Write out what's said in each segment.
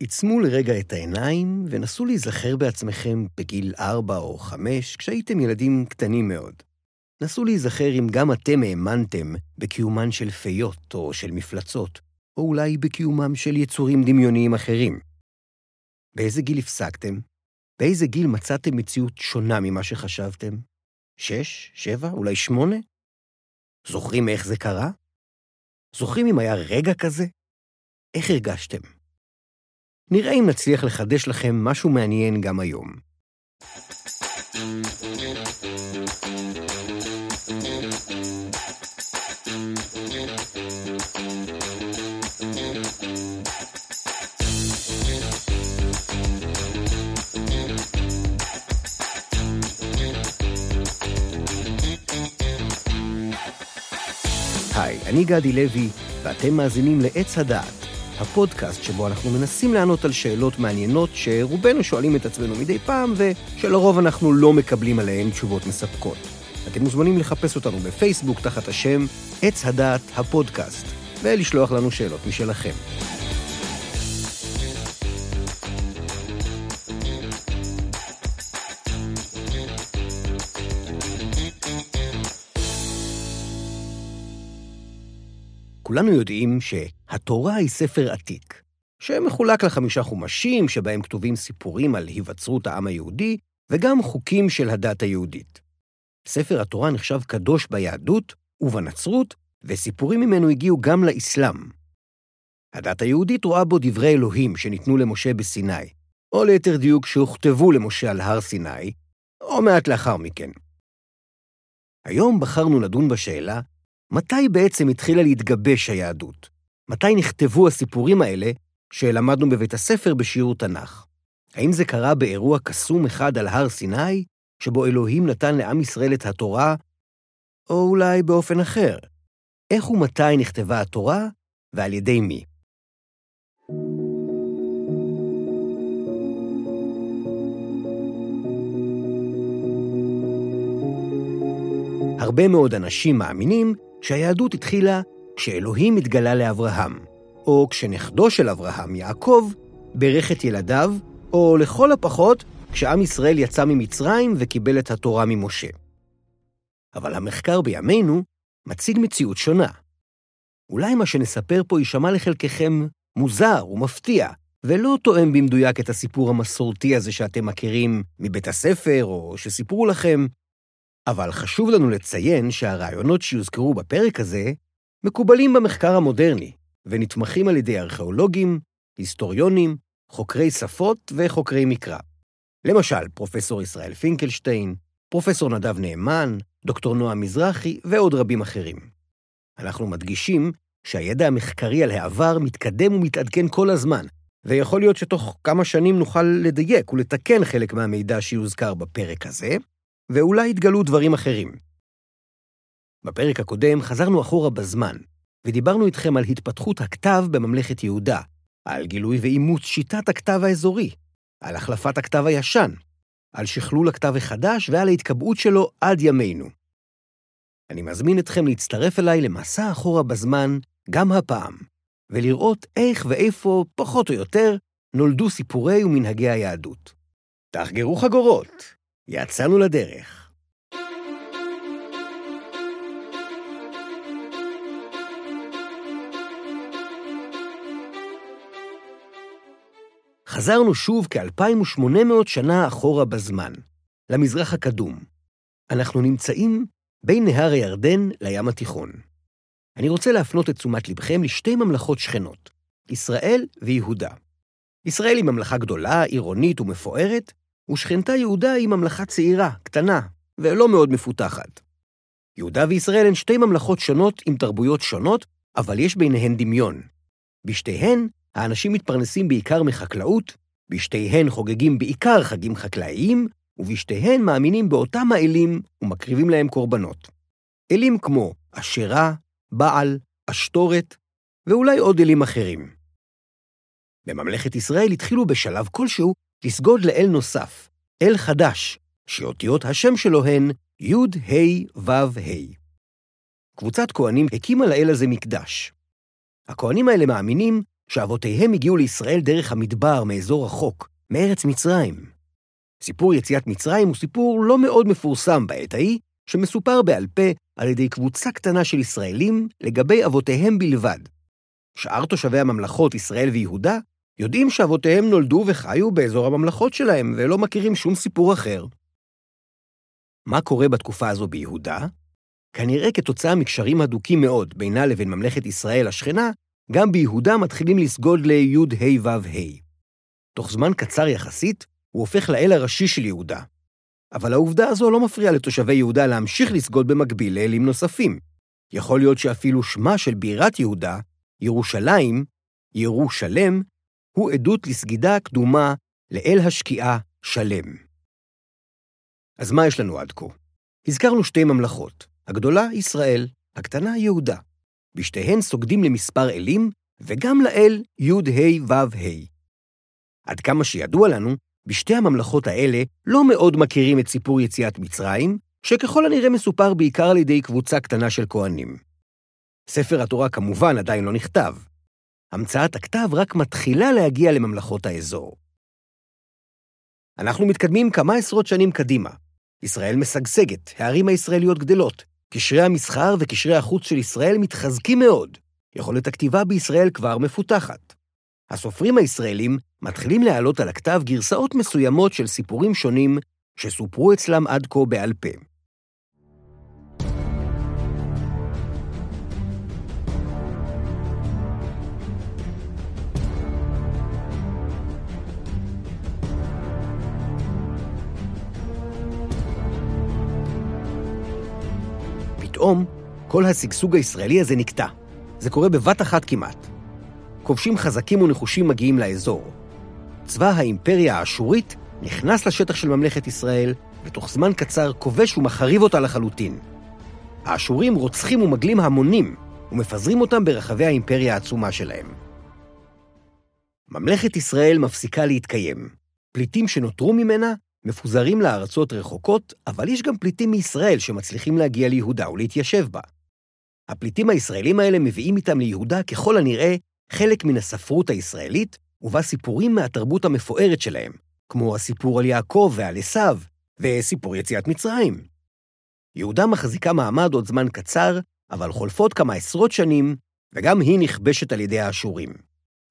עיצמו לרגע את העיניים ונסו להיזכר בעצמכם בגיל ארבע או חמש, כשהייתם ילדים קטנים מאוד. נסו להיזכר אם גם אתם האמנתם בקיומן של פיות או של מפלצות, או אולי בקיומם של יצורים דמיוניים אחרים. באיזה גיל הפסקתם? באיזה גיל מצאתם מציאות שונה ממה שחשבתם? שש? שבע? אולי שמונה? זוכרים איך זה קרה? זוכרים אם היה רגע כזה? איך הרגשתם? נראה אם נצליח לחדש לכם משהו מעניין גם היום. היי, אני גדי לוי, ואתם מאזינים לעץ הדעת, הפודקאסט שבו אנחנו מנסים לענות על שאלות מעניינות שרובנו שואלים את עצמנו מדי פעם, ושלרוב אנחנו לא מקבלים עליהן תשובות מספקות. אתם מוזמנים לחפש אותנו בפייסבוק תחת השם עץ הדעת הפודקאסט, ולשלוח לנו שאלות משלכם. כולנו יודעים שהתורה היא ספר עתיק, שמחולק לחמישה חומשים שבהם כתובים סיפורים על היווצרות העם היהודי, וגם חוקים של הדת היהודית. ספר התורה נחשב קדוש ביהדות ובנצרות, וסיפורים ממנו הגיעו גם לאסלאם. הדת היהודית רואה בו דברי אלוהים שניתנו למשה בסיני, או ליתר דיוק שהוכתבו למשה על הר סיני, או מעט לאחר מכן. היום בחרנו לדון בשאלה מתי בעצם התחילה להתגבש היהדות? מתי נכתבו הסיפורים האלה שלמדנו בבית הספר בשיעור תנ"ך? האם זה קרה באירוע קסום אחד על הר סיני, שבו אלוהים נתן לעם ישראל את התורה, או אולי באופן אחר? איך ומתי נכתבה התורה, ועל ידי מי? הרבה מאוד אנשים מאמינים שהיהדות התחילה כשאלוהים התגלה לאברהם, או כשנכדו של אברהם, יעקב, ברך את ילדיו, או לכל הפחות, כשעם ישראל יצא ממצרים וקיבל את התורה ממשה. אבל המחקר בימינו מציג מציאות שונה. אולי מה שנספר פה יישמע לחלקכם מוזר ומפתיע, ולא תואם במדויק את הסיפור המסורתי הזה שאתם מכירים מבית הספר או שסיפרו לכם, אבל חשוב לנו לציין שהרעיונות שיוזכרו בפרק הזה מקובלים במחקר המודרני, ונתמכים על ידי ארכיאולוגים, היסטוריונים, חוקרי שפות וחוקרי מקרא. למשל, פרופסור ישראל פינקלשטיין, פרופסור נדב נאמן, דוקטור נועה מזרחי ועוד רבים אחרים. אנחנו מדגישים שהידע המחקרי על העבר מתקדם ומתעדכן כל הזמן, ויכול להיות שתוך כמה שנים נוכל לדייק ולתקן חלק מהמידע שיוזכר בפרק הזה, ואולי יתגלו דברים אחרים. בפרק הקודם חזרנו אחורה בזמן, ודיברנו איתכם על התפתחות הכתב בממלכת יהודה, על גילוי ואימוץ שיטת הכתב האזורי, על החלפת הכתב הישן, על שכלול הכתב החדש ועל ההתקבעות שלו עד ימינו. אני מזמין אתכם להצטרף אליי למסע אחורה בזמן גם הפעם, ולראות איך ואיפה, פחות או יותר, נולדו סיפורי ומנהגי היהדות. תחגרו חגורות, יצאנו לדרך. חזרנו שוב כ-2800 שנה אחורה בזמן, למזרח הקדום. אנחנו נמצאים בין נהר הירדן לים התיכון. אני רוצה להפנות את תשומת לבכם לשתי ממלכות שכנות, ישראל ויהודה. ישראל היא ממלכה גדולה, עירונית ומפוארת, ושכנתה יהודה היא ממלכה צעירה, קטנה, ולא מאוד מפותחת. יהודה וישראל הן שתי ממלכות שונות עם תרבויות שונות, אבל יש ביניהן דמיון. בשתיהן, האנשים מתפרנסים בעיקר מחקלאות, בשתיהן חוגגים בעיקר חגים חקלאיים, ובשתיהן מאמינים באותם האלים ומקריבים להם קורבנות. אלים כמו אשרה, בעל, אשתורת, ואולי עוד אלים אחרים. בממלכת ישראל התחילו בשלב כלשהו לסגוד לאל נוסף, אל חדש, שאותיות השם שלו הן י' ה' ו' ה'. קבוצת כהנים הקימה לאל הזה מקדש. הכהנים האלה מאמינים שאבותיהם הגיעו לישראל דרך המדבר מאזור רחוק, מארץ מצרים. סיפור יציאת מצרים הוא סיפור לא מאוד מפורסם בעת ההיא, שמסופר בעל פה על ידי קבוצה קטנה של ישראלים לגבי אבותיהם בלבד. שאר תושבי הממלכות ישראל ויהודה יודעים שאבותיהם נולדו וחיו באזור הממלכות שלהם ולא מכירים שום סיפור אחר. מה קורה בתקופה הזו ביהודה? כנראה כתוצאה מקשרים הדוקים מאוד בינה לבין ממלכת ישראל השכנה, גם ביהודה מתחילים לסגוד לי"ה ו"ה. תוך זמן קצר יחסית, הוא הופך לאל הראשי של יהודה. אבל העובדה הזו לא מפריעה לתושבי יהודה להמשיך לסגוד במקביל לאלים נוספים. יכול להיות שאפילו שמה של בירת יהודה, ירושלים, ירושלם, הוא עדות לסגידה קדומה לאל השקיעה שלם. אז מה יש לנו עד כה? הזכרנו שתי ממלכות, הגדולה ישראל, הקטנה יהודה. בשתיהן סוגדים למספר אלים, וגם לאל י"ה ו"ה. עד כמה שידוע לנו, בשתי הממלכות האלה לא מאוד מכירים את סיפור יציאת מצרים, שככל הנראה מסופר בעיקר על ידי קבוצה קטנה של כהנים. ספר התורה כמובן עדיין לא נכתב. המצאת הכתב רק מתחילה להגיע לממלכות האזור. אנחנו מתקדמים כמה עשרות שנים קדימה. ישראל משגשגת, הערים הישראליות גדלות, קשרי המסחר וקשרי החוץ של ישראל מתחזקים מאוד. יכולת הכתיבה בישראל כבר מפותחת. הסופרים הישראלים מתחילים להעלות על הכתב גרסאות מסוימות של סיפורים שונים שסופרו אצלם עד כה בעל פה. פתאום, כל השגשוג הישראלי הזה נקטע. זה קורה בבת אחת כמעט. כובשים חזקים ונחושים מגיעים לאזור. צבא האימפריה האשורית נכנס לשטח של ממלכת ישראל, ותוך זמן קצר כובש ומחריב אותה לחלוטין. האשורים רוצחים ומגלים המונים, ומפזרים אותם ברחבי האימפריה העצומה שלהם. ממלכת ישראל מפסיקה להתקיים. פליטים שנותרו ממנה מפוזרים לארצות רחוקות, אבל יש גם פליטים מישראל שמצליחים להגיע ליהודה ולהתיישב בה. הפליטים הישראלים האלה מביאים איתם ליהודה ככל הנראה חלק מן הספרות הישראלית, ובה סיפורים מהתרבות המפוארת שלהם, כמו הסיפור על יעקב ועל עשיו, וסיפור יציאת מצרים. יהודה מחזיקה מעמד עוד זמן קצר, אבל חולפות כמה עשרות שנים, וגם היא נכבשת על ידי האשורים.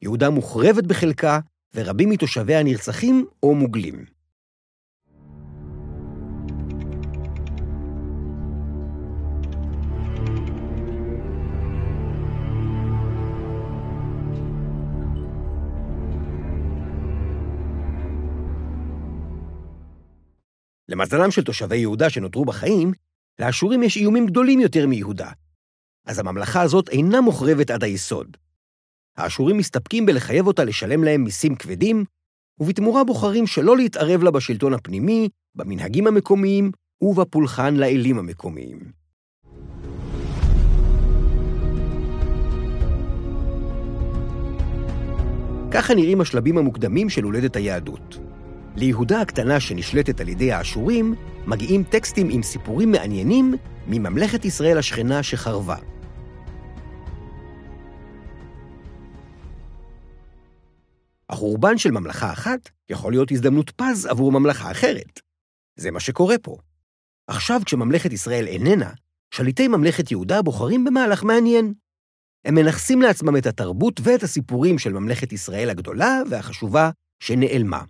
יהודה מוחרבת בחלקה, ורבים מתושביה נרצחים או מוגלים. למזלם של תושבי יהודה שנותרו בחיים, לאשורים יש איומים גדולים יותר מיהודה. אז הממלכה הזאת אינה מוחרבת עד היסוד. האשורים מסתפקים בלחייב אותה לשלם להם מיסים כבדים, ובתמורה בוחרים שלא להתערב לה בשלטון הפנימי, במנהגים המקומיים ובפולחן לאלים המקומיים. ככה נראים השלבים המוקדמים של הולדת היהדות. ליהודה הקטנה שנשלטת על ידי האשורים, מגיעים טקסטים עם סיפורים מעניינים מממלכת ישראל השכנה שחרבה. החורבן של ממלכה אחת יכול להיות הזדמנות פז עבור ממלכה אחרת. זה מה שקורה פה. עכשיו, כשממלכת ישראל איננה, שליטי ממלכת יהודה בוחרים במהלך מעניין. הם מנכסים לעצמם את התרבות ואת הסיפורים של ממלכת ישראל הגדולה והחשובה שנעלמה.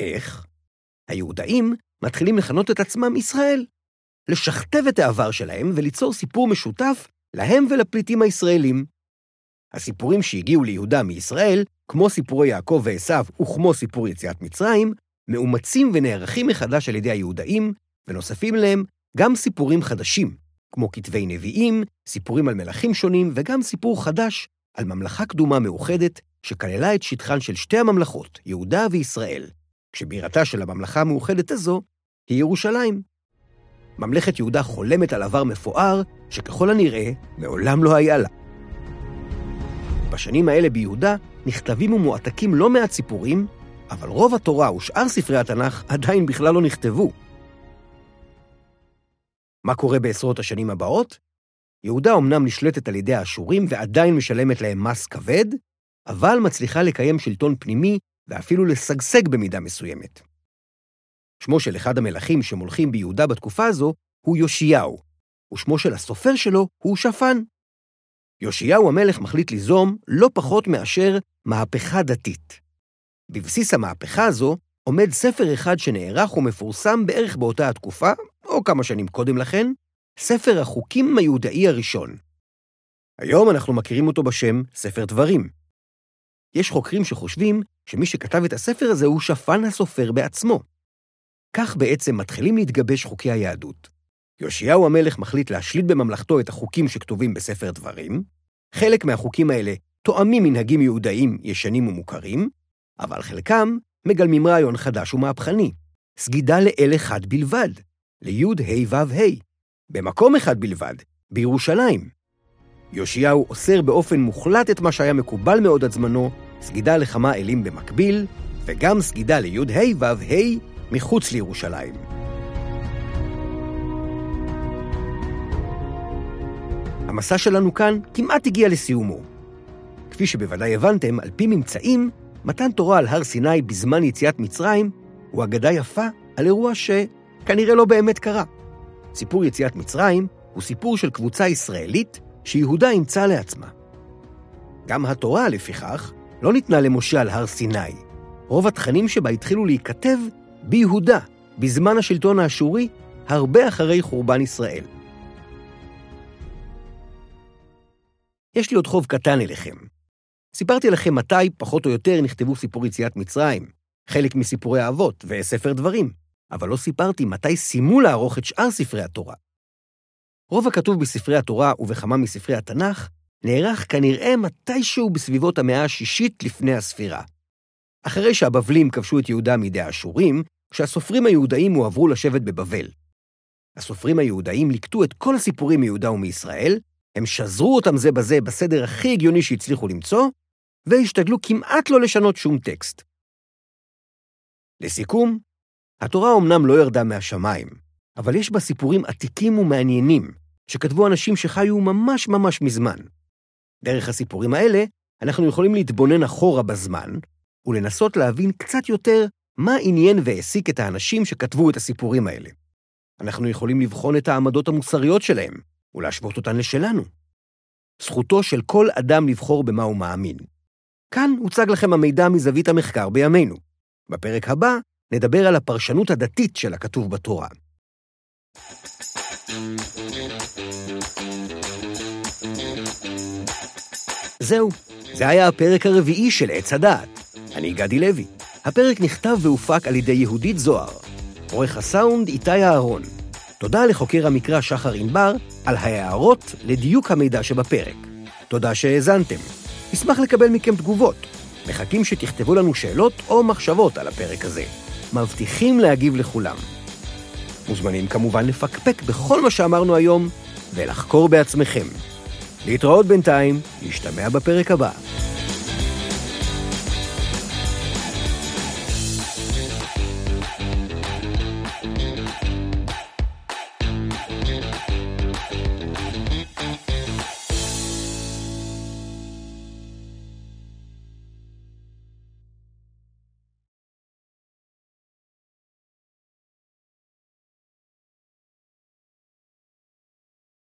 איך? היהודאים מתחילים לכנות את עצמם ישראל, לשכתב את העבר שלהם וליצור סיפור משותף להם ולפליטים הישראלים. הסיפורים שהגיעו ליהודה מישראל, כמו סיפורי יעקב ועשיו וכמו סיפור יציאת מצרים, מאומצים ונערכים מחדש על ידי היהודאים, ונוספים להם גם סיפורים חדשים, כמו כתבי נביאים, סיפורים על מלכים שונים, וגם סיפור חדש על ממלכה קדומה מאוחדת, שכללה את שטחן של שתי הממלכות, יהודה וישראל, כשבירתה של הממלכה המאוחדת הזו היא ירושלים. ממלכת יהודה חולמת על עבר מפואר, שככל הנראה מעולם לא היה לה. בשנים האלה ביהודה נכתבים ומועתקים לא מעט סיפורים, אבל רוב התורה ושאר ספרי התנ"ך עדיין בכלל לא נכתבו. מה קורה בעשרות השנים הבאות? יהודה אמנם נשלטת על ידי האשורים ועדיין משלמת להם מס כבד, אבל מצליחה לקיים שלטון פנימי ואפילו לשגשג במידה מסוימת. שמו של אחד המלכים שמולכים ביהודה בתקופה הזו הוא יאשיהו, ושמו של הסופר שלו הוא שפן. יאשיהו המלך מחליט ליזום לא פחות מאשר מהפכה דתית. בבסיס המהפכה הזו עומד ספר אחד שנערך ומפורסם בערך באותה התקופה, או כמה שנים קודם לכן, ספר החוקים היהודאי הראשון. היום אנחנו מכירים אותו בשם ספר דברים. יש חוקרים שחושבים שמי שכתב את הספר הזה הוא שפן הסופר בעצמו. כך בעצם מתחילים להתגבש חוקי היהדות. יאשיהו המלך מחליט להשליט בממלכתו את החוקים שכתובים בספר דברים, חלק מהחוקים האלה תואמים מנהגים יהודאיים ישנים ומוכרים, אבל חלקם מגלמים רעיון חדש ומהפכני, סגידה לאל אחד בלבד, לי' ה' ו' ה', במקום אחד בלבד, בירושלים. יאשיהו אוסר באופן מוחלט את מה שהיה מקובל מאוד עד זמנו, סגידה לכמה אלים במקביל, וגם סגידה לי' ה' ו' ה' מחוץ לירושלים. המסע שלנו כאן כמעט הגיע לסיומו. כפי שבוודאי הבנתם, על פי ממצאים, מתן תורה על הר סיני בזמן יציאת מצרים הוא אגדה יפה על אירוע שכנראה לא באמת קרה. סיפור יציאת מצרים הוא סיפור של קבוצה ישראלית שיהודה אימצה לעצמה. גם התורה, לפיכך, לא ניתנה למשה על הר סיני. רוב התכנים שבה התחילו להיכתב ביהודה, בזמן השלטון האשורי, הרבה אחרי חורבן ישראל. יש לי עוד חוב קטן אליכם. סיפרתי לכם מתי, פחות או יותר, נכתבו סיפור יציאת מצרים, חלק מסיפורי האבות וספר דברים, אבל לא סיפרתי מתי סיימו לערוך את שאר ספרי התורה. רוב הכתוב בספרי התורה ובכמה מספרי התנ"ך נערך כנראה מתישהו בסביבות המאה השישית לפני הספירה. אחרי שהבבלים כבשו את יהודה מידי האשורים, כשהסופרים היהודאים הועברו לשבת בבבל. הסופרים היהודאים ליקטו את כל הסיפורים מיהודה ומישראל, הם שזרו אותם זה בזה בסדר הכי הגיוני שהצליחו למצוא, והשתדלו כמעט לא לשנות שום טקסט. לסיכום, התורה אומנם לא ירדה מהשמיים, אבל יש בה סיפורים עתיקים ומעניינים, שכתבו אנשים שחיו ממש ממש מזמן. דרך הסיפורים האלה, אנחנו יכולים להתבונן אחורה בזמן, ולנסות להבין קצת יותר מה עניין והעסיק את האנשים שכתבו את הסיפורים האלה. אנחנו יכולים לבחון את העמדות המוסריות שלהם, ולהשוות אותן לשלנו. זכותו של כל אדם לבחור במה הוא מאמין. כאן הוצג לכם המידע מזווית המחקר בימינו. בפרק הבא נדבר על הפרשנות הדתית של הכתוב בתורה. זהו, זה היה הפרק הרביעי של עץ הדעת. אני גדי לוי. הפרק נכתב והופק על ידי יהודית זוהר. עורך הסאונד איתי אהרון. תודה לחוקר המקרא שחר ענבר על ההערות לדיוק המידע שבפרק. תודה שהאזנתם. נשמח לקבל מכם תגובות. מחכים שתכתבו לנו שאלות או מחשבות על הפרק הזה. מבטיחים להגיב לכולם. מוזמנים כמובן לפקפק בכל מה שאמרנו היום ולחקור בעצמכם. להתראות בינתיים, נשתמע בפרק הבא.